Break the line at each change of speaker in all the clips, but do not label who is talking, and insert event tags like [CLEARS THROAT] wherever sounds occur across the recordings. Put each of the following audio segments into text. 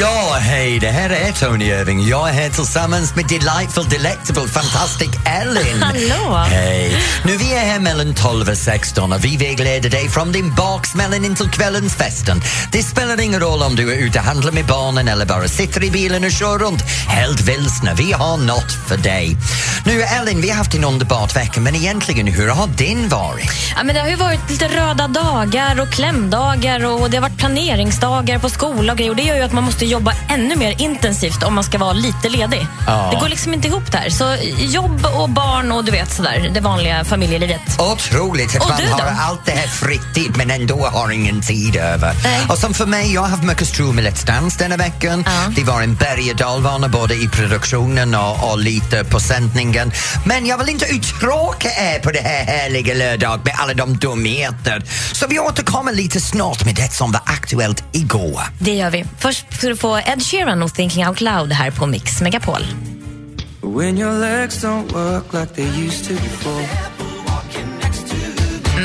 Ja, hej, det här är Tony Irving. Jag är här tillsammans med delightful, delectable, fantastic Ellen. [LAUGHS]
Hallå!
Hej! Nu vi är här mellan 12 och 16 och vi vägleder dig från din baksmällan in till kvällens festen. Det spelar ingen roll om du är ute och handlar med barnen eller bara sitter i bilen och kör runt helt vilsna. Vi har något för dig. Nu Ellen, vi har haft en underbart vecka men egentligen, hur har din varit?
Ja, men det har ju varit lite röda dagar och klämdagar och det har varit planeringsdagar på skola och grejer. Och det gör ju att man måste jobba ännu mer intensivt om man ska vara lite ledig.
Ja.
Det går liksom inte ihop där. Så jobb och barn och du vet sådär, det vanliga familjelivet.
Otroligt att
Och
man
du då?
har allt det här fritid men ändå har ingen tid över.
Nej.
Och som för mig, jag har haft mycket strul med Let's Dance denna veckan.
Ja.
Det var en berg och dalbana både i produktionen och, och lite på sändningen. Men jag vill inte uttråka er på det här härliga lördag med alla de dumheter. Så vi återkommer lite snart med det som var aktuellt igår.
Det gör vi. Först du få Ed Sheeran och Thinking Out Loud här på Mix Megapol.
When your legs don't work like they used to before.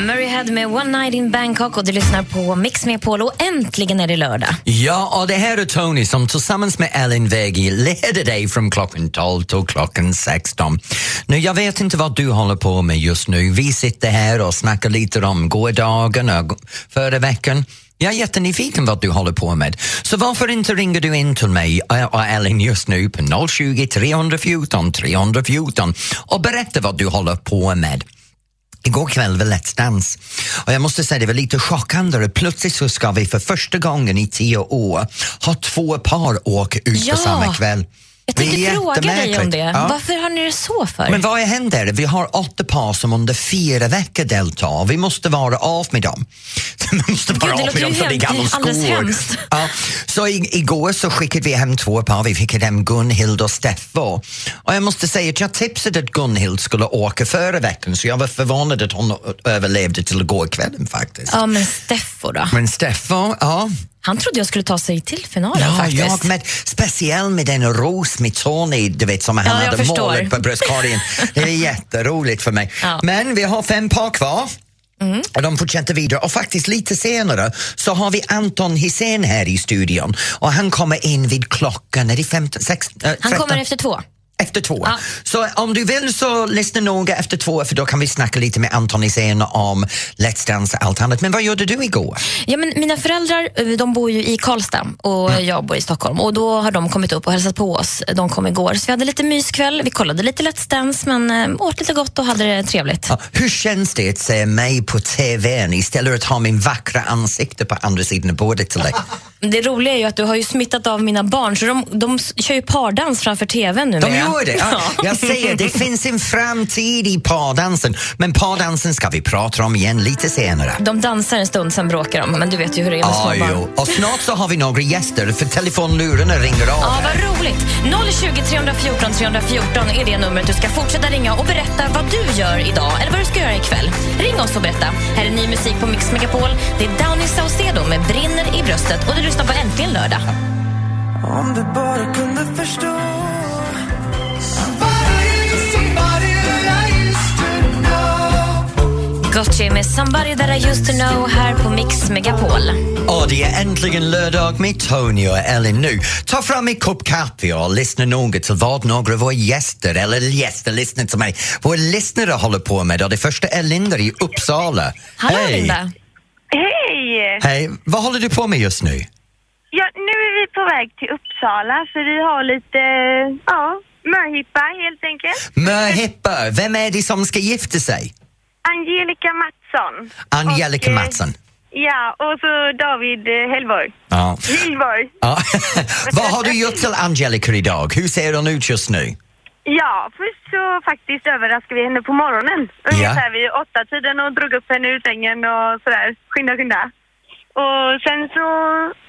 Murray Head med One Night in Bangkok och du lyssnar på Mix Megapol och äntligen är det lördag.
Ja, och det här är Tony som tillsammans med Ellen Wegi leder dig från klockan 12 till klockan 16. Nu, jag vet inte vad du håller på med just nu. Vi sitter här och snackar lite om gårdagen och förra veckan. Jag är jättenyfiken vad du håller på med. Så varför inte ringer du in till mig och Ellen just nu på 020 314 314 och berätta vad du håller på med. Igår kväll var Let's Dance och jag måste säga det var lite chockande. Plötsligt så ska vi för första gången i tio år ha två par åka ut
Ja.
på samma kväll.
Jag tänkte fråga dig om det.
Ja.
Varför har ni det så för?
Men vad händer? Vi har åtta par som under fyra veckor deltar. Vi måste vara av med dem. [LAUGHS] Vi måste vara
Gud,
av med dem för det är
alldeles
skor. Ja, så i, igår så skickade vi hem två par. Vi skickade hem Gunhild och Steffo. Och jag måste säga att jag tipsade att Gunhild skulle åka förra veckan så jag var förvånad att hon överlevde till igår kvällen faktiskt.
Ja, men Steffo då?
Men Steffo, ja.
Han trodde jag skulle ta sig till finalen
Ja,
faktiskt.
jag med, speciellt med den ros med Tony, du vet som han
Ja,
hade
förstår.
målet på bröstkorgen. Det är jätteroligt för mig. [LAUGHS]
Ja.
Men vi har fem par kvar.
Mm.
Och de fortsätter vidare och faktiskt lite senare så har vi Anton Hisén här i studion och han kommer in vid klockan, är det 15, 16, äh,
Han
13?
kommer efter två.
Efter två.
Ja.
Så om du vill så lyssna noga efter två för då kan vi snacka lite med Anton Hisén om Let's Dance och allt annat. Men vad gjorde du igår?
Ja, men mina föräldrar eh, de bor ju i Karlstad och
Mm.
jag bor i Stockholm. Och Då har de kommit upp och hälsat på oss. De kom igår. Så vi hade lite myskväll. Vi kollade lite Let's Dance men äh, åt lite gott och hade det trevligt.
Ja, hur känns det att se mig på TVn istället för att ha min vackra ansikte på andra sidan bordet till dig?
Det roliga är ju att du har ju smittat av mina barn så de, de kör ju pardans framför TVn nu.
Gör det. Ja, jag säger, det finns en framtid i pardansen men pardansen ska vi prata om igen lite senare.
De dansar en stund, sen bråkar de. Men du vet ju hur det är med
Ah,
små barn.
jo. Och snart så har vi några gäster för telefonlurarna ringer av.
Ja, vad roligt. 020 314 314 är det numret du ska fortsätta ringa och berätta vad du gör idag eller vad du ska göra ikväll. Ring oss och berätta. Här är ny musik på Mix Megapol. Det är Downy Saucedo med Brinner i bröstet och du lyssnar på Äntligen lördag.
Om du bara kunde förstå.
Gotye med Somebody that I used to know här på Mix Megapol.
Och det är äntligen lördag med Tony och Ellen nu. Ta fram en kopp kaffe och lyssna noga till vad några av våra gäster, eller gäster, lyssna till mig, våra lyssnare håller på med. Och det första är Linda i Uppsala.
Hallå
Hej!
Linda.
Hej!
Hej! Vad håller du på med just nu?
Ja, nu är vi på väg till Uppsala för vi har lite, ja, möhippa helt enkelt.
Möhippa, vem är det som ska gifta sig?
Angelica Mattsson.
Angelica
Och, eh,
Mattsson.
Ja, och så David eh, Hellborg.
Ja.
Hillborg. [LAUGHS]
ja. vad har du gjort till Angelica idag? Hur ser hon ut just nu?
Ja, först så faktiskt överraskade vi henne på morgonen. Ungefär vid åtta tiden och drog upp henne ur sängen och sådär. Skynda, skynda. Och sen så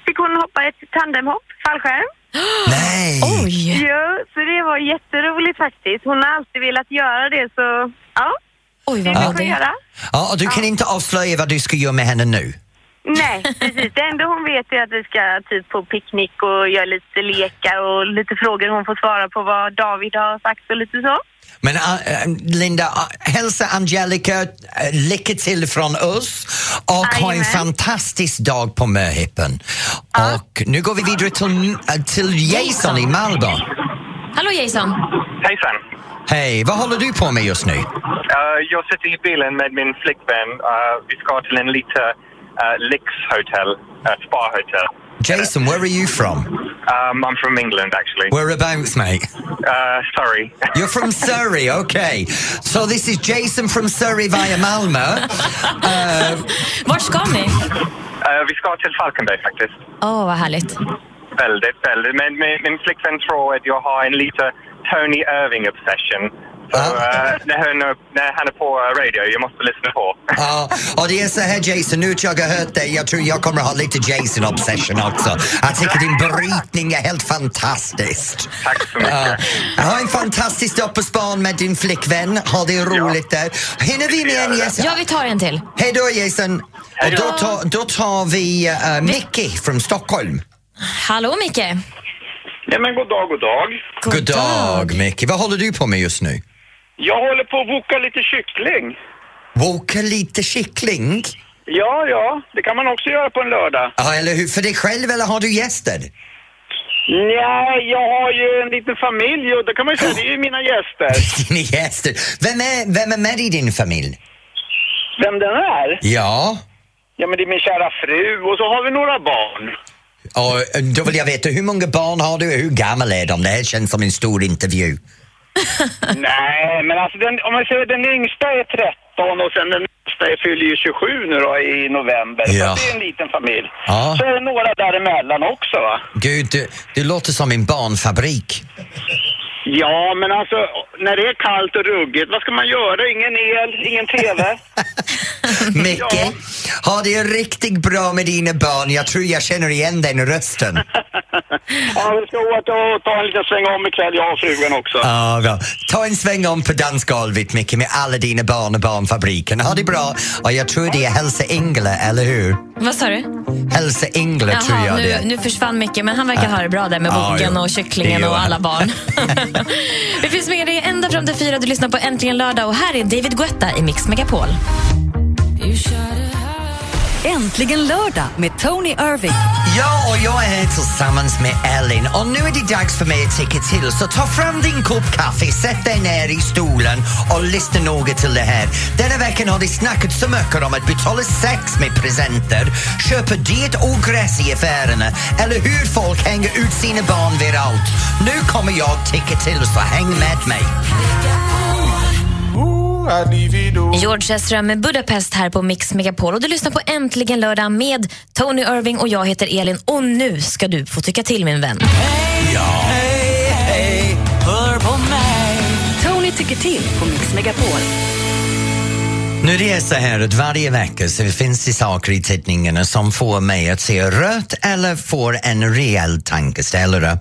fick hon hoppa ett tandemhopp, fallskärm. [GASPS]
Nej!
Oj!
Ja, så det var jätteroligt faktiskt. Hon har alltid velat göra det så, ja.
Oj, vad modig.
göra.
Ja, och du kan inte avslöja vad du ska göra med henne nu?
Nej, precis. Det enda hon vet är att vi ska typ på picknick och göra lite lekar och lite frågor hon får svara på vad David har sagt och lite så.
Men uh, Linda, uh, hälsa Angelica uh, lycka till från oss och ha en fantastisk dag på Möhippan. Och nu går vi vidare till, uh, till Jason i Malmö.
Hallå Jason!
Hejsan!
Hej, vad håller du på med just nu?
Uh, jag sitter i bilen med min flickvän. Uh, vi ska till en lite uh, lyxhotell, uh, spa-hotell.
Jason, where are you from?
Um, I'm from England, actually.
Whereabouts, mate?
Uh, sorry. [LAUGHS]
You're from Surrey, okay. So this is Jason from Surrey via Malmö. Uh,
Vart ska ni?
Uh, vi ska till Falkenberg faktiskt.
Åh, vad härligt.
Väldigt, väldigt. Men min, min flickvän tror att jag har en lite Tony Irving-obsession. Så
Ah.
uh, när, han, när han är på uh, radio, jag måste lyssna på.
Ja, och det är så här Jason, nu att jag har hört dig, jag tror jag kommer ha lite Jason-obsession också. Jag tycker din brytning är helt fantastisk.
Tack så mycket.
Ja. ha en fantastisk dag på span med din flickvän, ha det roligt där. Hinner vi med en Jason?
Ja, vi tar en till.
Hej då Jason! Och då, tar- då tar vi uh, Mickey från Stockholm.
Hallå Micke!
Ja, men god dag, god dag.
God dag Mickey, vad håller du på med just nu?
Jag håller på att voka lite kyckling.
Woka lite kyckling?
Ja, ja, det kan man också göra på en lördag.
Ja, eller hur? För dig själv eller har du gäster?
Nej, jag har ju en liten familj och då kan man ju säga det är ju mina gäster. [LAUGHS]
Dina gäster. Vem är, vem är med i din familj?
Vem den är?
Ja.
Ja, men det är min kära fru och så har vi några barn.
Och då vill jag veta, hur många barn har du och hur gamla är de? Det här känns som en stor intervju. [LAUGHS]
Nej, men alltså den, om man säger den yngsta är 13 och sen den äldsta är fyller ju 27 nu då i november.
Ja.
Så det är en liten familj.
Ja.
Så är det några däremellan också va?
Gud, du, du låter som en barnfabrik.
Ja, men alltså när det är kallt och ruggigt, vad ska man göra? Ingen el, ingen TV. [LAUGHS]
Micke,
Ja.
ha det riktigt bra med dina barn. Jag tror jag känner igen den rösten. [LAUGHS]
Ja, vi ska åka och ta en liten sväng om ikväll, jag och frugan också.
Ja, bra. Ta en sväng om på dansgolvet, Micke, med alla dina barn och barnfabriken. Ha det bra. Och jag tror det är Hälsa Ingela, eller hur?
Vad sa du?
Hälsa Ingela tror
Jaha,
jag det
nu,
är.
nu försvann Micke, men han verkar ha det bra där med
Ja,
boken
jo.
och
Det
kycklingen
gör
och
han.
alla barn. [LAUGHS] Vi finns med dig ända fram till fyra. Du lyssnar på Äntligen lördag och här är David Guetta i Mix Megapol.
Äntligen lördag med Tony Irving.
Ja, och jag är här tillsammans med Ellen och nu är det dags för mig att tycka till. Så ta fram din kopp kaffe, sätt dig ner i stolen och lyssna noga till det här. Denna veckan har det snackats så mycket om att betala sex med presenter, köpa dyrt ogräs i affärerna eller hur folk hänger ut sina barn viralt. Nu kommer jag tycka till, så häng med mig.
George Ezra med Budapest här på Mix Megapol. Och du lyssnar på Äntligen lördag med Tony Irving och jag heter Elin. Och nu ska du få tycka till min vän.
Tony tycker till på Mix Megapol.
Nu det är så här att varje vecka så finns det saker i tidningarna som får mig att se rött eller får en rejäl tankeställare.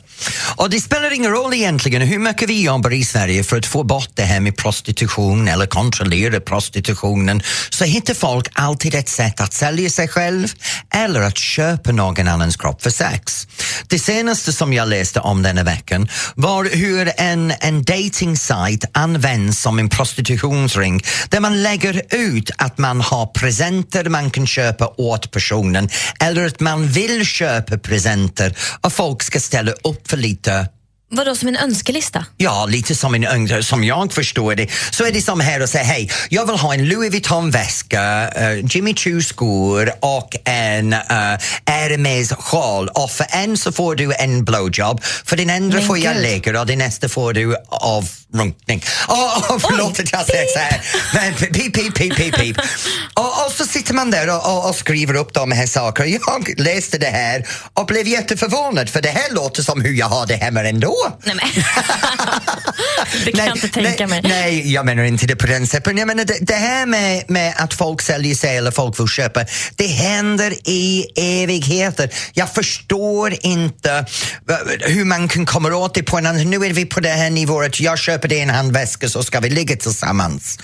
Och det spelar ingen roll egentligen hur mycket vi jobbar i Sverige för att få bort det här med prostitution eller kontrollera prostitutionen så hittar folk alltid ett sätt att sälja sig själv eller att köpa någon annans kropp för sex. Det senaste som jag läste om denna veckan var hur en, en dating site används som en prostitutionsring där man lägger ut att man har presenter man kan köpa åt personen eller att man vill köpa presenter och folk ska ställa upp för lite
Vadå, som en önskelista?
Ja, lite som, en, ung- som jag förstår det, så är det som här och säger hej, jag vill ha en Louis Vuitton-väska, eh, Jimmy Choo-skor och en uh, Hermes sjal och för en så får du en blowjob, för den andra
Men
får jag
gud.
lägga och den nästa får du avrunkning. Oh, oh, förlåt att jag säger så här, [LAUGHS] men pip, pip, pip, pip, pip. Och, och så sitter man där och, och, och skriver upp de här sakerna. Jag läste det här och blev jätteförvånad för det här låter som hur jag har det hemma ändå.
Nej, men. [LAUGHS] det kan jag inte tänka
nej,
mig.
Nej, jag menar inte det på den sättet. Jag menar det, det här med, med att folk säljer sig eller folk vill köpa, det händer i evigheter. Jag förstår inte eh, hur man kan komma åt det på en annan... Nu är vi på det här nivån att jag köper dig en handväska så ska vi ligga tillsammans.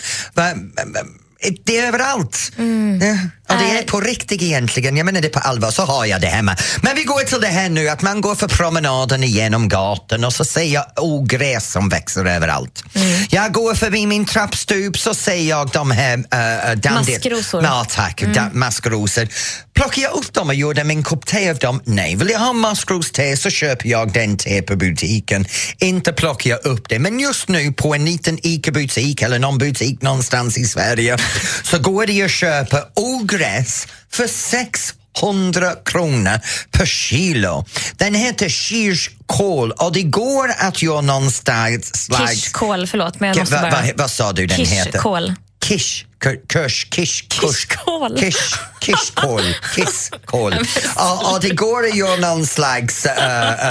Det är överallt.
Mm.
Ja. Det är på riktigt egentligen, jag menar det på allvar, så har jag det hemma. Men vi går till det här nu att man går för promenaden igenom gatan och så ser jag ogräs som växer överallt.
Mm.
Jag går förbi min trappstup så ser jag de här... Dandy-
Maskrosor.
Ja, tack. Da- maskrosor. Plockar jag upp dem och gjorde min kopp te av dem? Nej. Vill jag ha maskroste så köper jag den te på butiken. Inte plockar jag upp det. Men just nu på en liten ICA-butik eller någon butik någonstans i Sverige så går det att köpa ogräs för 600 kronor per kilo. Den heter kirskål och det går att göra någonstans slags...
Kirskål, förlåt, men jag måste bara...
va- vad sa du den heter?
Kirskål.
Kish, kurs, kish, kurs,
Kisskål.
kish, kisskål, [LAUGHS] kisskål. Och, och det går att göra någon slags uh,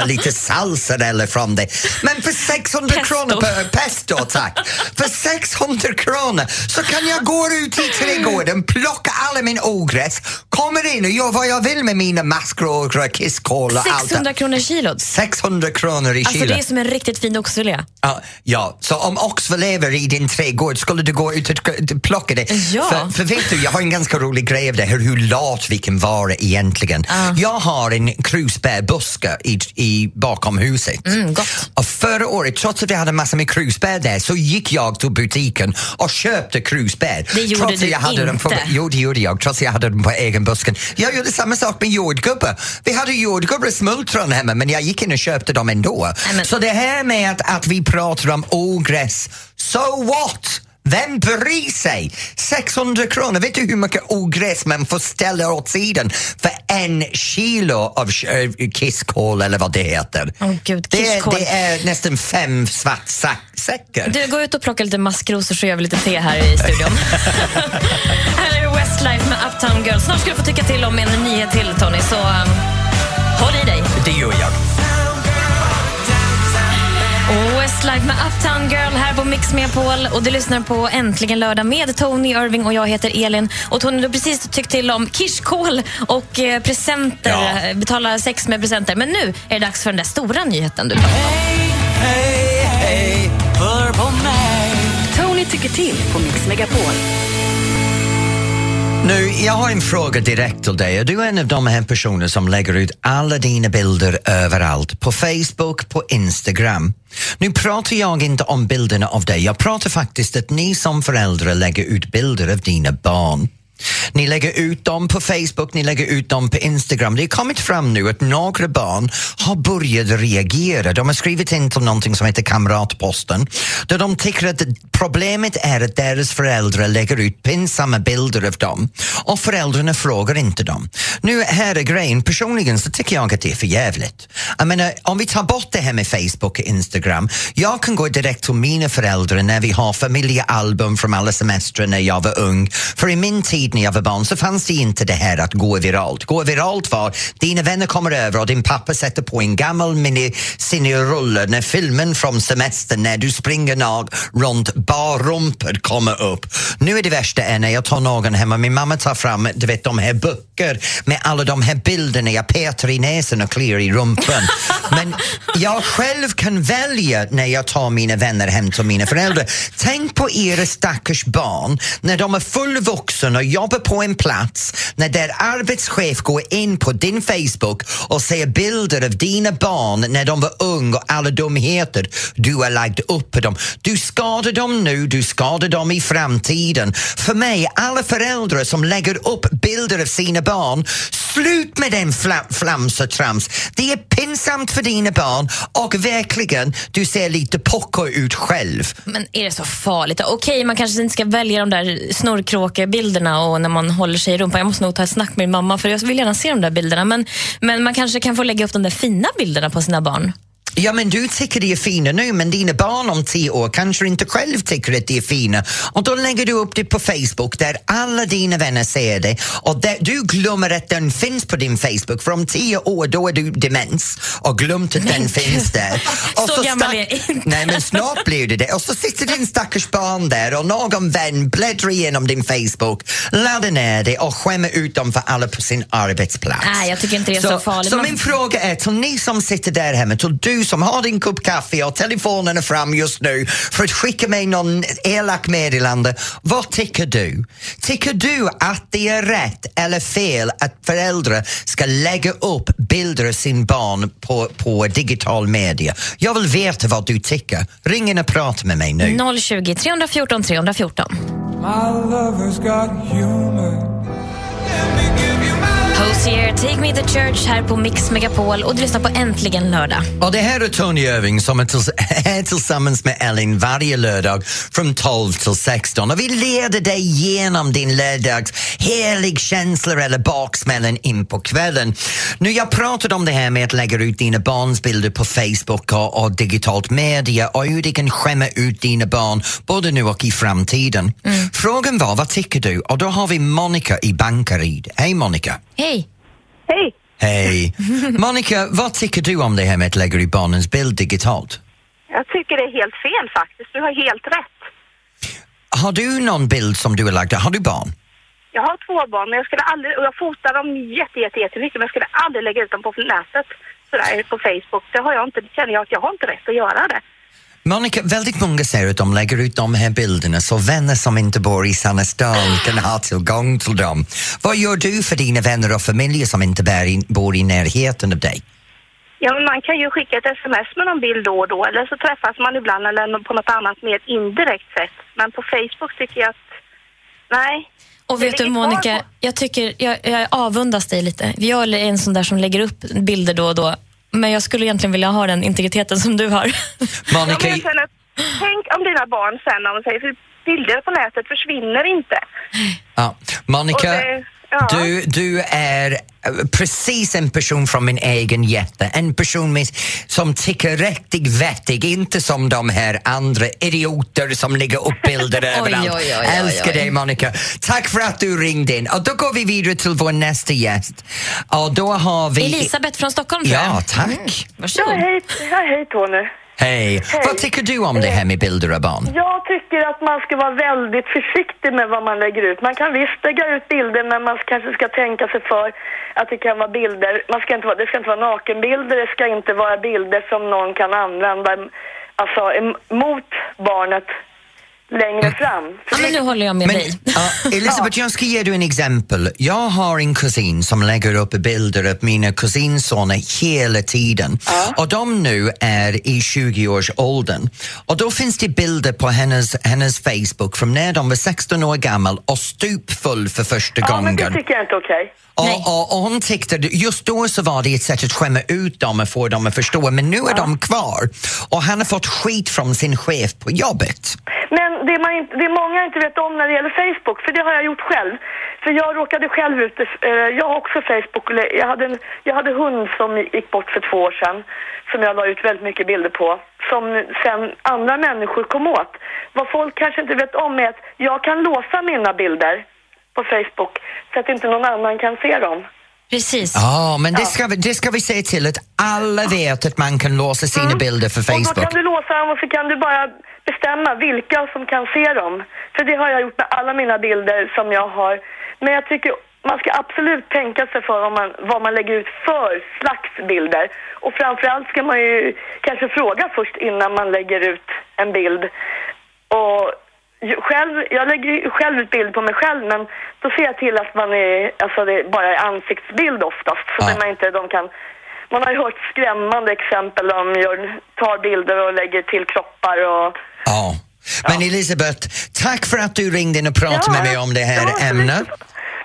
uh, lite salsa eller från det. Men för 600
Pesto.
kronor per pesto, tack. För 600 kronor så kan jag gå ut i trädgården, plocka alla min ogräs, kommer in och gör vad jag vill med mina maskrosor, kisskål och allt.
600 kronor kilot.
600 kronor i
Alltså
kilo.
det är som en riktigt fin oxfilé.
Ja, ja, så om oxfilé lever i din trädgård skulle du gå ut och k- plocka det?
Ja.
För, för vet du, jag har en ganska rolig grej av det här, hur lat vi kan vara egentligen. Jag har en krusbärbuske i, i, bakom huset.
Mm, gott.
Och förra året, trots att vi hade massor med krusbär där, så gick jag till butiken och köpte krusbär.
Det gjorde
trots att
du
jag hade Dem på,
inte.
jo, det gjorde jag, trots att jag hade dem på egen busken. Jag gjorde samma sak med jordgubbar. Vi hade jordgubbar och smultron hemma, men jag gick in och köpte dem ändå.
men-
Så det här med att, att vi pratar om ogräs, so what? Vem bryr sig? 600 kronor, vet du hur mycket ogräs man får ställa åt sidan för en kilo av äh, kisskål eller vad det heter?
Åh, gud,
det, det är nästan fem svart sack- säckar.
Du, gå ut och plocka lite maskrosor så gör vi lite te här i studion. [LAUGHS] här är Westlife med Uptown Girl. Snart ska du få tycka till om en nyhet till, Tony, så um, håll i dig.
Det gör jag.
Westlife med Uptown Girl här på Mix Megapol. Och du lyssnar på Äntligen lördag med Tony Irving och jag heter Elin. Och Tony, du har precis tyckt till om kirskål och eh, presenter.
Ja.
eh, Betala sex med presenter. Men nu är det dags för den där stora nyheten du pratade om.
Tony tycker till på Mix Megapol.
Nu, jag har en fråga direkt till dig. Du är en av de här personerna som lägger ut alla dina bilder överallt, på Facebook, på Instagram. Nu pratar jag inte om bilderna av dig, jag pratar faktiskt att ni som föräldrar lägger ut bilder av dina barn. Ni lägger ut dem på Facebook, ni lägger ut dem på Instagram. Det har kommit fram nu att några barn har börjat reagera. De har skrivit in till någonting som heter Kamratposten där de tycker att problemet är att deras föräldrar lägger ut pinsamma bilder av dem och föräldrarna frågar inte dem. Nu här är grejen, personligen så tycker jag att det är för jävligt. Jag menar, om vi tar bort det här med Facebook och Instagram, jag kan gå direkt till mina föräldrar när vi har familjealbum från alla semestrar när jag var ung. För i min tid när jag var barn så fanns det inte det här att gå viralt. Gå viralt var dina vänner kommer över och din pappa sätter på en gammal mini-rulle när filmen från semestern när du springer nag runt barrumpor kommer upp. Nu är det värsta är när jag tar någon hemma, min mamma tar fram du vet, de här böcker med alla de här bilderna jag petar i näsan och kliar i rumpan. Men jag själv kan välja när jag tar mina vänner hem till mina föräldrar. Tänk på era stackars barn när de är fullvuxna och jobbar på en plats, när din arbetschef går in på din Facebook och ser bilder av dina barn när de var unga och alla dumheter du har lagt upp på dem. Du skadar dem nu, du skadar dem i framtiden. För mig, alla föräldrar som lägger upp bilder av sina barn, slut med den fla- flams och trams. Det är pinsamt för dina barn och verkligen, du ser lite pocko ut själv.
Men är det så farligt? Okej, man kanske inte ska välja de där snorkråkebilderna och när man håller sig i rumpan. Jag måste nog ta ett snack med min mamma för jag vill gärna se de där bilderna. Men, men man kanske kan få lägga upp de där fina bilderna på sina barn.
Ja, men du tycker det är fina nu, men dina barn om tio år kanske inte själv tycker att det är fina. Och då lägger du upp det på Facebook där alla dina vänner ser det och där du glömmer att den finns på din Facebook för om tio år då är du demens och glömt att den finns där. [LAUGHS] Och
Så gammal
stack-
är jag inte.
Nej, men snart blir det det. Och så sitter din stackars barn där och någon vän bläddrar igenom din Facebook, laddar ner det och skämmer ut dem för alla på sin arbetsplats.
Nej, jag tycker inte det är så farligt.
Så min fråga är till ni som sitter där hemma, till du som har din kopp kaffe och telefonen är fram just nu för att skicka mig någon elak meddelande. Vad tycker du? Tycker du att det är rätt eller fel att föräldrar ska lägga upp bilder av sin barn på, på digital media? Jag vill veta vad du tycker. Ring in och prata med mig nu.
020 314 314.
My lover's got humor.
Hosier, Take Me to Church här på Mix Megapol och du lyssnar på Äntligen lördag.
Och det här är Tony Irving som är, tills, [LAUGHS] är tillsammans med Ellen varje lördag från 12 till 16 och vi leder dig igenom din lördags helig känslor eller baksmällen in på kvällen. Nu, jag pratade om det här med att lägga ut dina barns bilder på Facebook och, och digitalt media och hur det kan skämma ut dina barn både nu och i framtiden. Frågan var, vad tycker du? Och då har vi Monica i Bankaryd. Hej Monica!
Hej!
Hej!
Hej! [LAUGHS] Monica, vad tycker du om det här med att lägga ut barnens bild digitalt?
Jag tycker det är helt fel faktiskt. Du har helt rätt.
Har du någon bild som du har lagt Har du barn?
Jag har två barn, men jag skulle aldrig, och jag fotar dem jätte, jätte, jättemycket, men jag skulle aldrig lägga ut dem på nätet, sådär, på Facebook. Det har jag inte, det känner jag att jag har inte rätt att göra det.
Monica, väldigt många säger att de lägger ut de här bilderna så vänner som inte bor i stad kan ha tillgång till dem. Vad gör du för dina vänner och familjer som inte bär in, bor i närheten av dig?
Ja, men man kan ju skicka ett sms med någon bild då och då, eller så träffas man ibland eller på något annat mer indirekt sätt. Men på Facebook tycker jag att, nej.
Och vet du Monica, jag tycker, jag, jag avundas dig lite. Jag är en sån där som lägger upp bilder då och då. Men jag skulle egentligen vilja ha den integriteten som du har. [LAUGHS]
Ja,
Monica,
känner, att- tänk om dina barn sen, om de säger, för bilder på nätet försvinner inte.
ja, Monica
Och det- ja.
du, du är eh, precis en person från min egen hjärta. En person med, som tycker riktigt vettig, inte som de här andra idioter som lägger upp bilder [LAUGHS] överallt.
oj, oj, oj,
Älskar
oj.
dig Monica. Tack för att du ringde in. Och då går vi vidare till vår nästa gäst. Och då har vi...
Elisabeth från Stockholm.
Ja, tack.
Varsågod.
hej, ja, hej Tony.
Hej. Vad tycker du om det här med bilder av barn?
Jag tycker att man ska vara väldigt försiktig med vad man lägger ut. Man kan visst lägga ut bilder men man kanske ska tänka sig för att det kan vara bilder. Man ska inte vara, det ska inte vara nakenbilder, det ska inte vara bilder som någon kan använda alltså, mot barnet längre fram.
Ja, men nu håller jag med
Men,
dig.
ja, Elisabeth, jag ska ge dig en exempel. Jag har en kusin som lägger upp bilder av mina kusinsoner hela tiden. Och de nu är i 20-årsåldern. Och då finns det bilder på hennes, hennes Facebook från när de var 16 år gammal och stupfull för första
Ja, men
gången.
det tycker jag inte är okej.
Nej.
Och, och, och hon tyckte, just då så var det ett sätt att skämma ut dem och få dem att förstå, men nu är de kvar. Och han har fått skit från sin chef på jobbet.
Men det, man inte, det många inte vet om när det gäller Facebook, för det har jag gjort själv. För jag råkade själv ut, eh, jag har också Facebook, jag hade, en, jag hade hund som gick bort för två år sedan, som jag la ut väldigt mycket bilder på, som sen andra människor kom åt. Vad folk kanske inte vet om är att jag kan låsa mina bilder på Facebook så att inte någon annan kan se dem.
Precis.
Ja, men det ska, vi, det ska vi se till att alla vet att man kan låsa sina bilder för
Och då
Facebook.
kan du låsa dem och så kan du bara bestämma vilka som kan se dem. För det har jag gjort med alla mina bilder som jag har. Men jag tycker man ska absolut tänka sig för om man, vad man lägger ut för slags bilder. Och framförallt ska man ju kanske fråga först innan man lägger ut en bild. Själv, jag lägger själv ut bild på mig själv men då ser jag till att man är, alltså det bara är ansiktsbild oftast. Så
Ja.
man inte, de kan man har ju hört skrämmande exempel om gör, tar bilder och lägger till kroppar och...
Ja. Men Elisabeth, tack för att du ringde in och pratade med mig om det här
ja,
ämnet.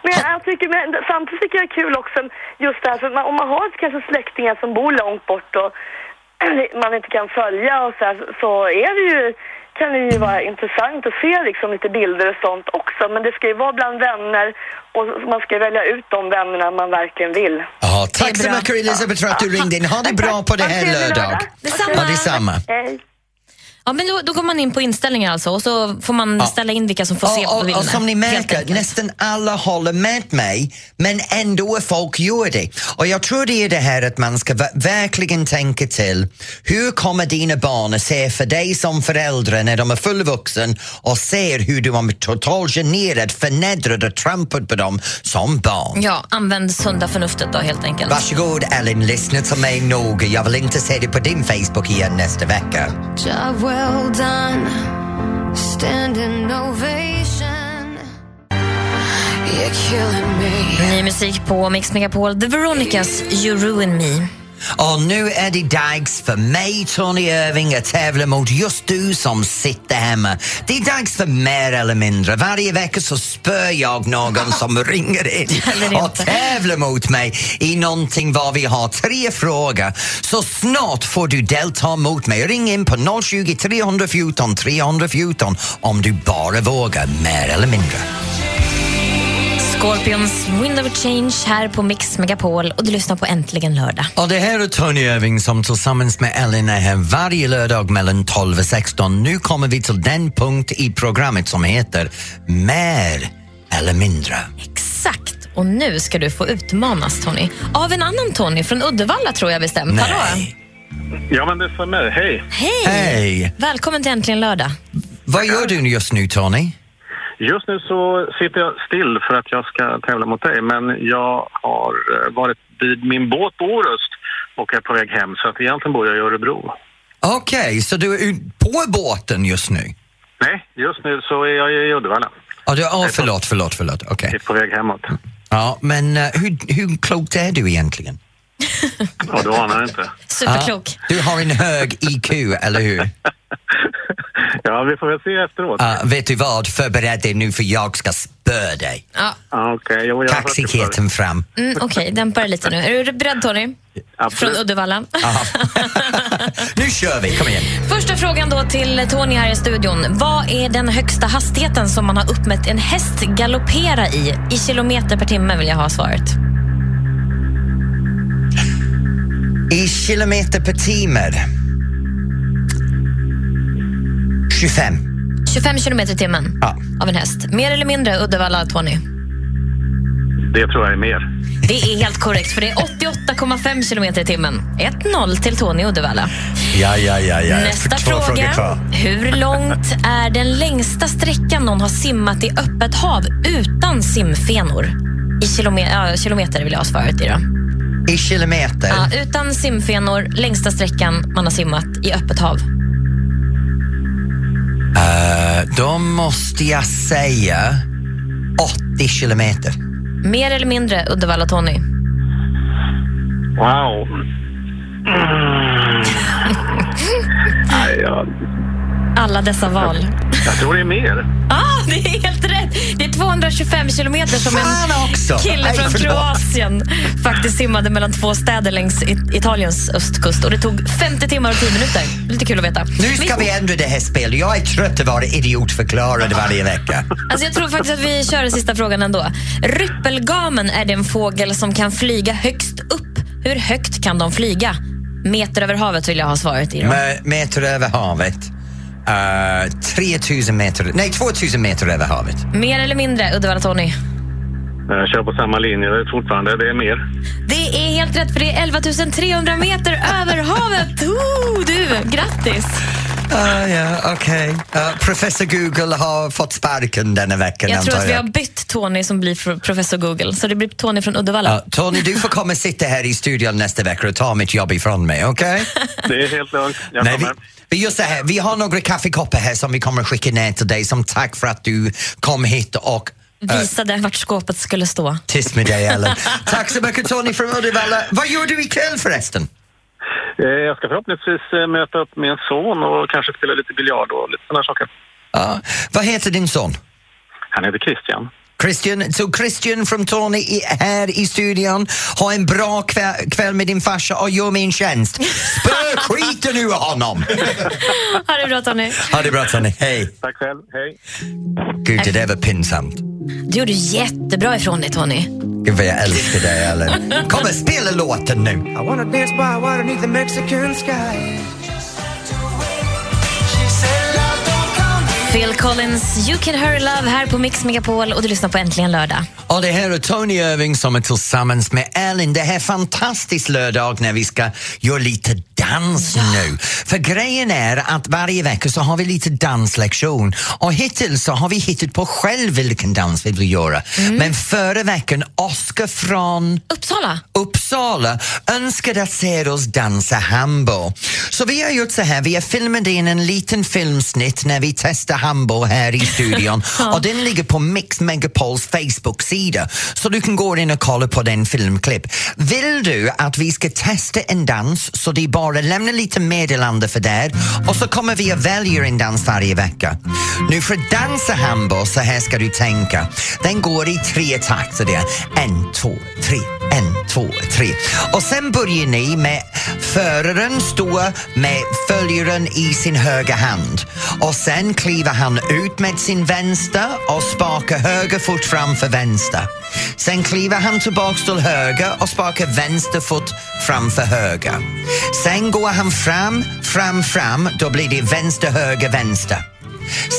Men jag, jag tycker, men samtidigt tycker jag det är kul också just det här, för man, om man har kanske släktingar som bor långt bort och [CLEARS THROAT] man inte kan följa och så här, så är det ju kan det ju vara intressant att se liksom lite bilder och sånt också. Men det ska ju vara bland vänner och man ska välja ut de vännerna man verkligen vill.
Ja, tack så mycket Elisabeth för att du ringde in. Ha det bra på det här lördag.
Detsamma.
Ja, detsamma.
Hej.
Ja, men då, då går man in på inställningar alltså och så får man ställa in vilka som får se på
Och, och,
bilderna.
och som ni märker, nästan alla håller med mig, men ändå är folk gör det. Och jag tror det är det här att man ska ver- verkligen tänka till, hur kommer dina barn att se för dig som förälder när de är fullvuxen och ser hur du är totalt generad, förnedrad och trampad på dem som barn?
Ja, använd sunda förnuftet då helt enkelt.
Varsågod Ellen, lyssna till mig noga. Jag vill inte se det på din Facebook igen nästa vecka.
Job well done, standing ovation. You're killing me.
Ny musik på Mix Megapol, The Veronicas You Ruin Me.
Och nu är det dags för mig, Tony Irving, att tävla mot just du som sitter hemma. Det är dags för mer eller mindre. Varje vecka så spör jag någon [LAUGHS] som ringer in och tävlar mot mig i någonting var vi har tre frågor. Så snart får du delta mot mig. Ring in på 020 314 314 om du bara vågar, mer eller mindre.
Scorpions Wind of Change här på Mix Megapol och du lyssnar på Äntligen lördag.
Och det här är Tony Irving som tillsammans med Ellen är här varje lördag mellan 12 och 16. Nu kommer vi till den punkt i programmet som heter Mer eller mindre.
Exakt. Och nu ska du få utmanas, Tony. Av en annan Tony från Uddevalla, tror jag bestämt. Hallå?
Nej.
Ja, men det stämmer. Hej!
Hej!
Hej!
Välkommen till Äntligen lördag.
Vad gör du just nu, Tony?
Just nu så sitter jag still för att jag ska tävla mot dig, men jag har eh, varit vid min båt på Orust och är på väg hem, så att egentligen bor jag i Örebro.
Okej, så du är på båten just nu?
Nej, just nu så är jag i Uddevalla.
Oh, du, oh, förlåt, förlåt, förlåt. Okej.
Jag är på väg hemåt.
Ja, men eh, hur, hur klokt är du egentligen?
Ja, du anar inte.
Superklok.
Ja, du har en hög IQ, eller hur? [LAUGHS]
Ja, vi får väl se efteråt.
Uh, vet du vad, förbered dig nu för jag ska spöa dig.
Ja,
det förr.
Kaxigheten fram.
mm, Okej, dämpa dig lite nu. Är du beredd, Tony? Från
Absolut.
Uddevalla.
Ja. [LAUGHS] nu kör vi, kom igen.
Första frågan då till Tony här i studion. Vad är den högsta hastigheten som man har uppmätt en häst galoppera i? I kilometer per timme vill jag ha svaret.
I kilometer per timme. 25.
25 kilometer i timmen
Ja.
av en häst. Mer eller mindre Uddevalla, Tony?
Det tror jag är mer.
Det är helt korrekt, för det är 88,5 kilometer i timmen. 1-0 till Tony Uddevalla.
Ja, ja, ja, ja.
Nästa fråga. Hur långt är den längsta sträckan någon har simmat i öppet hav utan simfenor? I kilome- ja, kilometer vill jag ha svaret i då.
I kilometer?
Ja, utan simfenor, längsta sträckan man har simmat i öppet hav.
Eh, då måste jag säga 80 kilometer.
Mer eller mindre Uddevalla Tony.
Wow. Mm. [LAUGHS] Nej, jag,
Alla dessa val.
jag tror det är mer.
Ah, det är helt rätt! Det är 225 kilometer som en kille
Nej,
från
förlåt.
Kroatien faktiskt simmade mellan två städer längs It- Italiens östkust. Och det tog 50 timmar och 10 minuter. Lite kul att veta.
Nu ska vi ändra det här spelet. Jag är trött att vara idiotförklarad varje vecka.
Alltså jag tror faktiskt att vi kör den sista frågan ändå. Ryppelgamen är den fågel som kan flyga högst upp. Hur högt kan de flyga? Meter över havet vill jag ha svaret i.
Meter över havet. Uh, 3000 meter, nej 2000 meter över havet.
Mer eller mindre Uddevalla Tony?
Jag kör på samma linje fortfarande. Det är mer.
Det är helt rätt för det är 11 300 meter [LAUGHS] över havet. Oh, du, grattis!
Ah, ja, okej. Uh, professor Google har fått sparken denna veckan
Jag tror att vi har bytt Tony som blir professor Google. Så det blir Tony från Uddevalla.
Ja, Tony, du får komma och sitta här i studion nästa vecka och ta mitt jobb ifrån mig, okej?
Det är helt lugnt. Jag
Nej,
kommer.
vi gör så här, vi har några kaffekoppar här som vi kommer att skicka ner till dig som tack för att du kom hit och
Visade vart skåpet skulle stå.
tyst med dig Ellen. tack så mycket Tony från Uddevalla. Vad gör du ikväll förresten?
Eh, Jag ska förhoppningsvis eh, möta upp min son och kanske spela lite biljard och lite sådana saker.
Ja, vad heter din son?
Han heter Christian.
Christian, så Christian från Tony är här i studion. Ha en bra kväll, kväll med din farsa och gör mig en tjänst. Spö skiten [LAUGHS] ur honom!
Ha det bra Tony.
Ha det bra Tony, hej.
Tack själv. Hej.
Gud, det där var pinsamt.
Du gjorde jättebra ifrån dig Tony.
Gud vad jag älskar dig Ellen. Kom och spela låten nu.
I wanna dance by water beneath the Mexican sky.
Phil Collins, You Can Hurry Love här på Mix Megapol och du lyssnar på Äntligen lördag.
Och det här är Tony Irving som är tillsammans med Ellen. Det här är fantastisk lördag när vi ska göra lite dans nu. För grejen är att varje vecka så har vi lite danslektion och hittills så har vi hittat på själv vilken dans vi vill göra. Men förra veckan, Oskar från
Uppsala.
Uppsala önskade att se oss dansa hambo. Så vi har gjort så här, vi har filmat in en liten filmsnitt när vi testar hambo här i studion [LAUGHS] och den ligger på Mix Megapols Facebook-sida så du kan gå in och kolla på den filmklipp. Vill du att vi ska testa en dans så det är bara lämna lite meddelande för det och så kommer vi att välja en dans varje vecka. Nu för att dansa hambo så här ska du tänka. Den går i tre takter där. En, två, tre, en, två, tre. Och sen börjar ni med föraren stå med följaren i sin högra hand och sen kliver han ut med sin vänster och sparkar höger fot framför vänster. Sen kliver han tillbaks till höger och sparkar vänster fot framför höger. Sen går han fram, fram, fram, då blir det vänster, höger, vänster.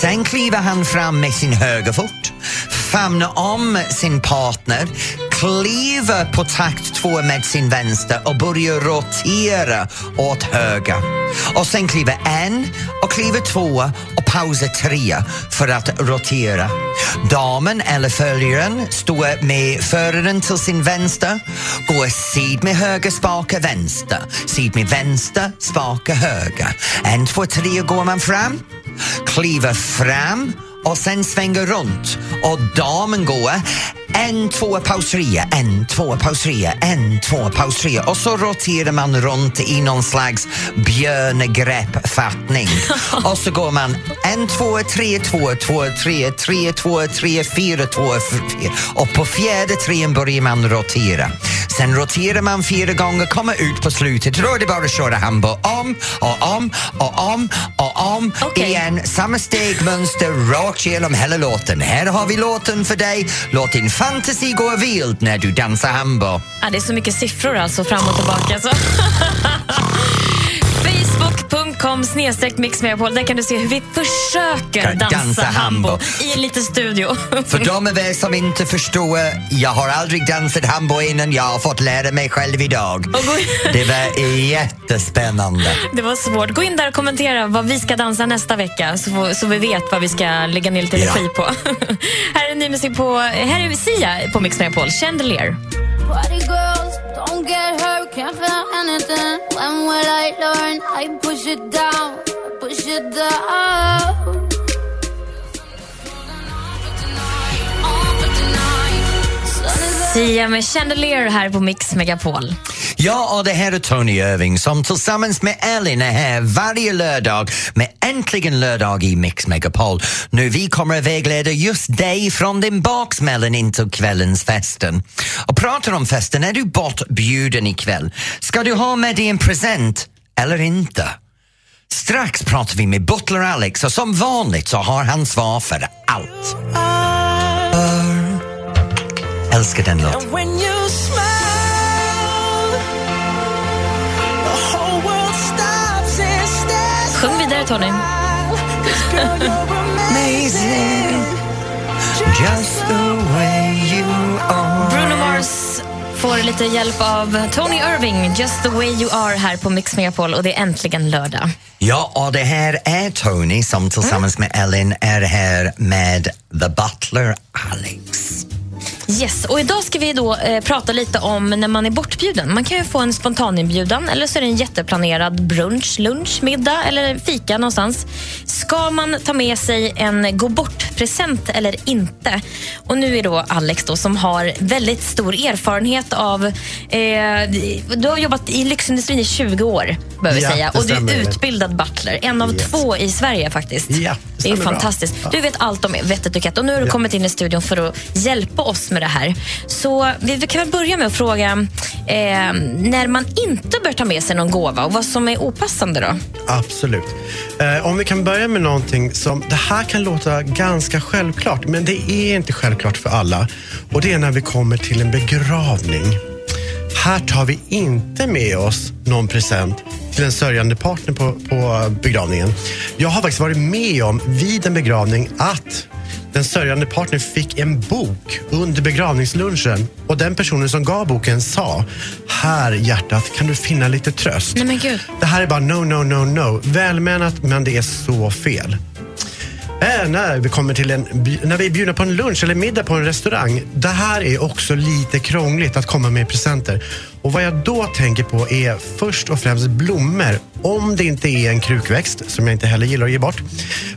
Sen kliver han fram med sin högerfot, famnar om sin partner, kliver på takt två med sin vänster och börjar rotera åt höger. Och sen kliver en och kliver två och pausar tre för att rotera. Damen eller följaren står med föraren till sin vänster, går sid med höger, spaka vänster, sid med vänster, spaka höger. En, två, tre går man fram kliver fram och sen svänger runt och damen går en, två, paus, tre, en, två, paus, tre, en, två, paus, tre och så roterar man runt i någon slags björnegrepp-fattning. [LAUGHS] och så går man en, två, tre, två, två, tre, tre, två, tre, fyra, två, fyra och på fjärde trean börjar man rotera. Sen roterar man fyra gånger, kommer ut på slutet, då är det bara att köra hambo om och om och om och om
Okej.
igen. Samma stegmönster rakt igenom hela låten. Här har vi låten för dig. Låt din Fantasy går vild när du dansar hambo.
Ja, det är så mycket siffror alltså fram och tillbaka. Så. [LAUGHS] Facebook.com snedstreck mixmegapol. Där kan du se hur vi försöker dansa,
dansa
hambo
hambo.
i en liten studio. [LAUGHS]
För de av er som inte förstår, jag har aldrig dansat hambo innan, jag har fått lära mig själv idag. [LAUGHS] Det var jättespännande.
Det var svårt. Gå in där och kommentera vad vi ska dansa nästa vecka så, vi vet vad vi ska lägga ner lite
Ja.
energi på. [LAUGHS] här är ny musik på... Här är Sia på Mix Megapol. Chandelier.
Get hurt, can't feel anything. When will I learn? I push it down, push it down.
Sia med Chandelier här på Mix Megapol.
Ja, och det här är Tony Irving som tillsammans med Elin är här varje lördag med Äntligen lördag i Mix Megapol. Nu vi kommer att vägleda just dig från din baksmällen in till kvällens festen. Och pratar om festen, är du bortbjuden ikväll? Ska du ha med dig en present eller inte? Strax pratar vi med Butler Alex och som vanligt så har han svar för allt. Älskar den låten.
Sjung vidare Tony.
Girl, you're amazing.
Just the way you are
Bruno Mars får lite hjälp av Tony Irving, Just the way you are här på Mix Megapol och det är äntligen lördag.
Ja, och det här är Tony som tillsammans med Ellen är här med The Butler Alex.
Yes, och idag ska vi då eh, prata lite om när man är bortbjuden. Man kan ju få en spontaninbjudan eller så är det en jätteplanerad brunch, lunch, middag eller fika någonstans. Ska man ta med sig en gå bort-present eller inte? Och nu är då Alex då som har väldigt stor erfarenhet av... Eh, du har jobbat i lyxindustrin i 20 år, behöver vi
Ja,
säga. Och du är utbildad butler. En av
Yes.
två i Sverige faktiskt.
Ja, det
det är
bra.
fantastiskt.
Ja.
Du vet allt om vett och och nu har du kommit in i studion för att hjälpa oss med det här. Så vi vi kan väl börja med att fråga eh, när man inte bör ta med sig någon gåva och vad som är opassande då?
Absolut. Eh, om vi kan börja med någonting som, det här kan låta ganska självklart, men det är inte självklart för alla. Och det är när vi kommer till en begravning. Här tar vi inte med oss någon present till en sörjande partner på, på begravningen. Jag har faktiskt varit med om vid en begravning att den sörjande partnern fick en bok under begravningslunchen och den personen som gav boken sa Här hjärtat kan du finna lite tröst.
Nej men gud.
Det här är bara no, no, no, no. Välmenat men det är så fel. Äh, när vi kommer till en, när vi är bjudna på en lunch eller middag på en restaurang. Det här är också lite krångligt att komma med presenter. Och vad jag då tänker på är först och främst blommor. Om det inte är en krukväxt, som jag inte heller gillar att ge bort.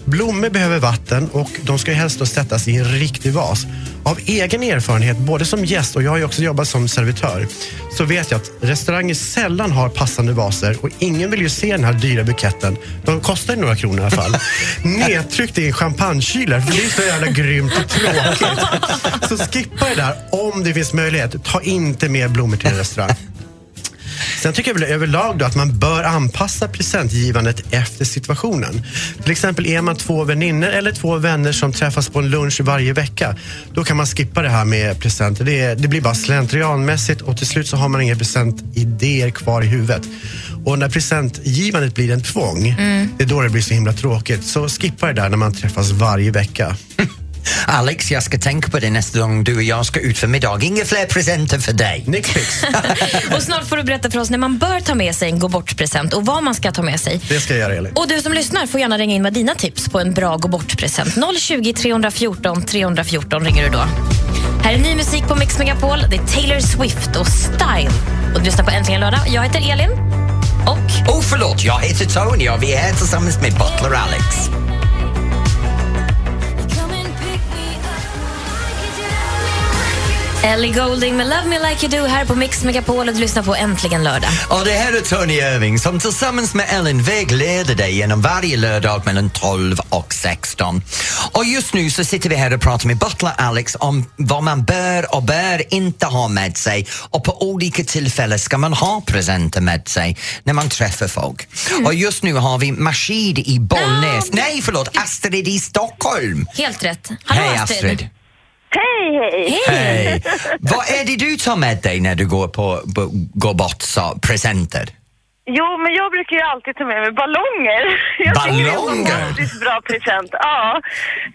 Blommor behöver vatten och de ska helst då sättas i en riktig vas. Av egen erfarenhet, både som gäst och jag har ju också jobbat som servitör, så vet jag att restauranger sällan har passande vaser och ingen vill ju se den här dyra buketten. De kostar ju några kronor i alla fall. [LAUGHS] Nedtryckt i en champagnekylare, för det är så jävla grymt och tråkigt. [LAUGHS] Så skippa det där om det finns möjlighet. Ta inte med blommor till en restaurang. Sen tycker jag väl överlag då att man bör anpassa presentgivandet efter situationen. Till exempel är man två väninnor eller två vänner som träffas på en lunch varje vecka. Då kan man skippa det här med presenter. Det, det blir bara slentrianmässigt och till slut så har man inga presentidéer kvar i huvudet. Och när presentgivandet blir en tvång, det är då det blir så himla tråkigt. Så skippa det där när man träffas varje vecka. [LAUGHS]
Alex, jag ska tänka på det nästa gång du och jag ska ut för middag. Inga fler presenter för dig.
Nixfix. [LAUGHS]
Och snart får du berätta för oss när man bör ta med sig en gå bort-present och vad man ska ta med sig.
Det ska jag göra, Elin.
Och du som lyssnar får gärna ringa in med dina tips på en bra gå bort-present. 020 314 314 ringer du då. Här är ny musik på Mix Megapol. Det är Taylor Swift och Style. Och du lyssnar på Äntligen lördag. Jag heter Elin. Och
Oh, förlåt, jag heter Tony och vi är här tillsammans med Butler Alex.
Ellie Goulding med Love Me Like You Do här på Mix Megapol och du lyssnar på Äntligen lördag.
Och det här är Tony Irving som tillsammans med Ellen vägleder dig genom varje lördag mellan 12 och 16. Och just nu så sitter vi här och pratar med Butler Alex om vad man bör och bör inte ha med sig och på olika tillfällen ska man ha presenter med sig när man träffar folk. Och just nu har vi Mashid i Bollnäs. Nej, förlåt, Astrid i Stockholm.
Helt rätt. Hallå
Hej Astrid.
Hej, hej!
Hej! [LAUGHS] Vad är det du tar med dig när du går på, går bort så, presenter?
Jo, men jag brukar ju alltid ta med mig ballonger. [LAUGHS] Jag tycker det är en
Ballonger?
bra present. Ja.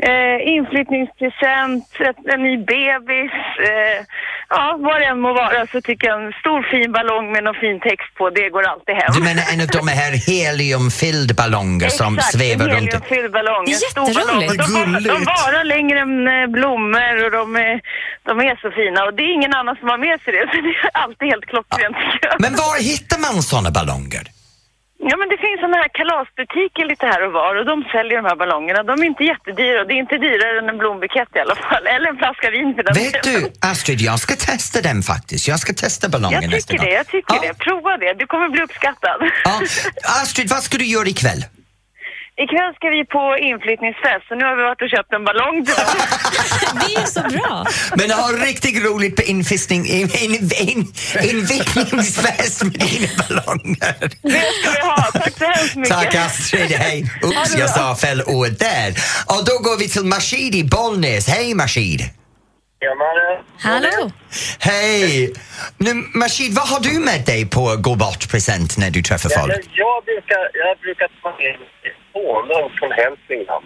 Eh, inflyttningspresent, en ny bebis. Eh, ja, vad det än må vara så tycker jag en stor fin ballong med någon fin text på, det går alltid hem.
Du menar en av de här heliumfyllda ballonger som
Exakt,
svävar runt?
heliumfylld ballong. Stor ballong.
Jätteroligt.
De, var, de varar längre än eh, blommor och de är, de är så fina. Och det är ingen annan som har med sig det, så det är alltid helt klockrent jag.
Men var hittar man såna ballonger?
Ja, men det finns sådana här kalasbutiker lite här och var och de säljer de här ballongerna. De är inte jättedyra det är inte dyrare än en blombukett i alla fall. [LAUGHS] Eller en flaska vin för den
Vet
delen.
du, Astrid, jag ska testa den faktiskt. Jag ska testa ballongen
Jag
nästa
tycker
gång.
det, jag tycker
Ja.
det. Prova det, du kommer bli uppskattad.
Ja. Astrid, vad ska du göra ikväll?
Ikväll ska vi på inflyttningsfest så nu har vi varit och köpt en ballong. [LAUGHS]
Det är så bra.
Men ha riktigt roligt på infistning, in, in, in, invickningsfest med dina ballonger.
Det ska vi ha. Tack så hemskt mycket.
Tack Astrid, hej. Oops, jag sa fel ord där. Och då går vi till Mashid i Bollnäs. Hej Mashid.
Tjenare!
Hallå.
Hej! Nu, Mashid, vad har du med dig på gå bort-present när du träffar folk?
jag, brukar, jag brukar ta med honung från Hälsingland.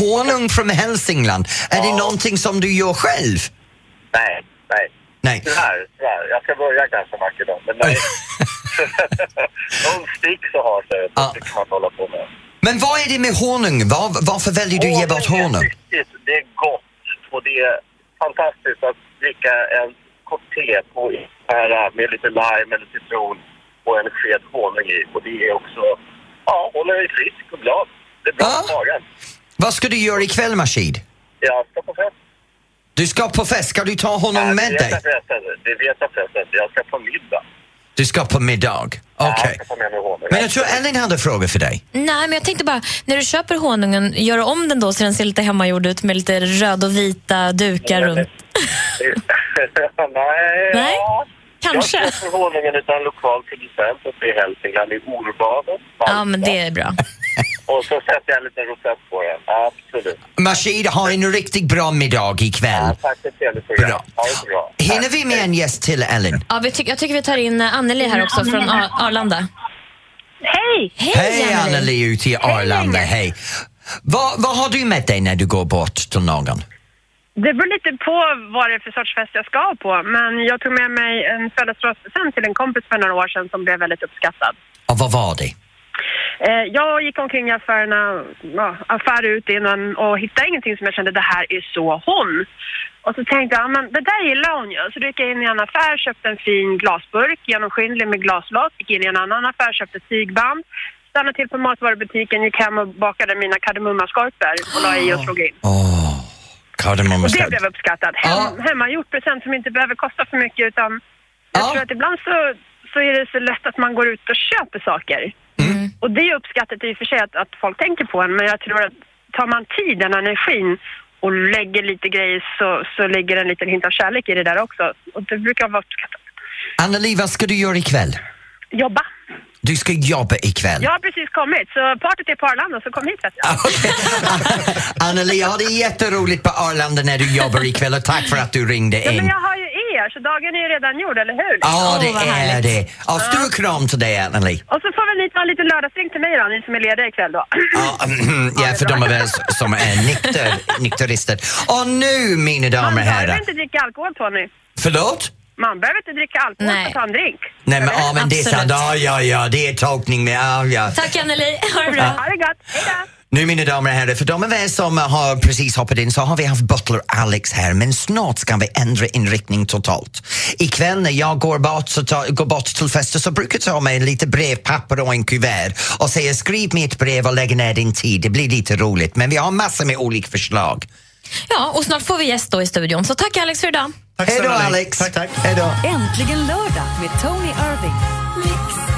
Honung från Hälsingland. Är det någonting som du gör själv?
Nej, nej.
Nej.
Tyvärr, tyvärr. Jag ska börja kanske en vacker dag, men nej. [LAUGHS] [LAUGHS] Någon stick så har sig,
Ja.
det kan man hålla på med.
Men vad är det med honung? Var, varför väljer du ge bort
Honung är det är gott och det är fantastiskt att dricka en kopp te på med lite lime eller citron och en sked honung i. Och det är också, ja, håller dig frisk och glad. Det är bra
Ja.
för magen.
Vad ska du göra ikväll, Mashid?
Jag ska på fest.
Du ska på fest. Ska du ta honom
Ja,
med
det
dig?
vet jag förresten. Det vet jag förresten. Jag ska på middag.
Du ska på middag? Okej.
Ja, jag ska ta med mig honung.
Men jag tror Ellen hade en fråga för dig.
Nej, men jag tänkte bara, när du köper honungen, gör om den då så den ser lite hemmagjord ut med lite röd och vita dukar runt.
Nej, [LAUGHS]
Nej,
ja.
Kanske.
Jag köper honungen utan en lokal producent uppe i Hälsingland i Orbaden.
Ja, men det är bra. [LAUGHS]
Och så sätter jag en liten rosett på den. Absolut.
Mashid, ha en riktigt bra middag ikväll.
Ja, tack ett trevligt.
Bra.
Ha det så bra.
Hinner vi med en gäst till, Ellen?
Ja, vi tyck, jag tycker vi tar in eh, Anneli här också från Ar- Arlanda.
Hej!
Hej Anneli ute i Arlanda, hej. Vad, vad har du med dig när du går bort till någon?
Det beror lite på vad det är för sorts fest jag ska på. Men jag tog med mig en födelsedagspresent till en kompis för några år sedan som blev väldigt uppskattad.
Och vad var det?
Eh, jag gick omkring i affärerna, ja, affär ut innan och hittade ingenting som jag kände det här är så hon. Och så tänkte jag, ja, men det där gillar hon ju. Så gick jag in i en affär, köpte en fin glasburk, genomskinlig med glaslock. Gick in i en annan affär, köpte tygband. Stannade till på matvarubutiken, gick hem och bakade mina kardemummaskorpor och la i och slog in.
Åh,
Och det blev uppskattat. Hem, Hemmagjort present som inte behöver kosta för mycket utan jag tror att ibland så, så är det så lätt att man går ut och köper saker. Och det är uppskattat i och för sig att, att folk tänker på en men jag tror att tar man tiden, energin och lägger lite grejer så, så ligger en liten hint av kärlek i det där också. Och det brukar vara uppskattat.
Anneli, vad ska du göra ikväll?
Jobba.
Du ska jobba ikväll.
Jag har precis kommit så partyt är på Arlanda så kom hit vet jag. [LAUGHS]
Anneli, ha det jätteroligt på Arlanda när du jobbar ikväll och tack för att du ringde
Ja, men
in.
jag har ju er så dagen är ju redan gjord, eller hur?
Ja, det är det. Ja, stor kram till dig, Anneli.
Och så får väl ni ta lite lördagsdrink till mig då, ni som är lediga ikväll då.
Ja, [CLEARS THROAT] för de är väl som är nykter, [LAUGHS] nykterister. Och nu, mina damer
Man
och
behöver
herrar.
inte dricka alkohol Tony.
Förlåt?
Man behöver inte dricka alkohol för att ta en drink.
Nej, men, ja, men det är sant. Ja, ja, ja, det är tolkning med... Ja, ja.
Tack Anneli, ha det bra.
Ha det gott, hejdå!
Nu mina damer och herrar, för de av er som har precis hoppat in så har vi haft Butler Alex här men snart ska vi ändra inriktning totalt. Ikväll när jag går bort, så ta, går bort till fester så brukar jag ta med lite brevpapper och en kuvert och säga skriv mig ett brev och lägg ner din tid, det blir lite roligt men vi har massor med olika förslag.
Ja, och snart får vi gäst då i studion. Så tack Alex för idag.
Hej då Alex!
Tack, tack.
Hej då!
Äntligen lördag med Tony Irving.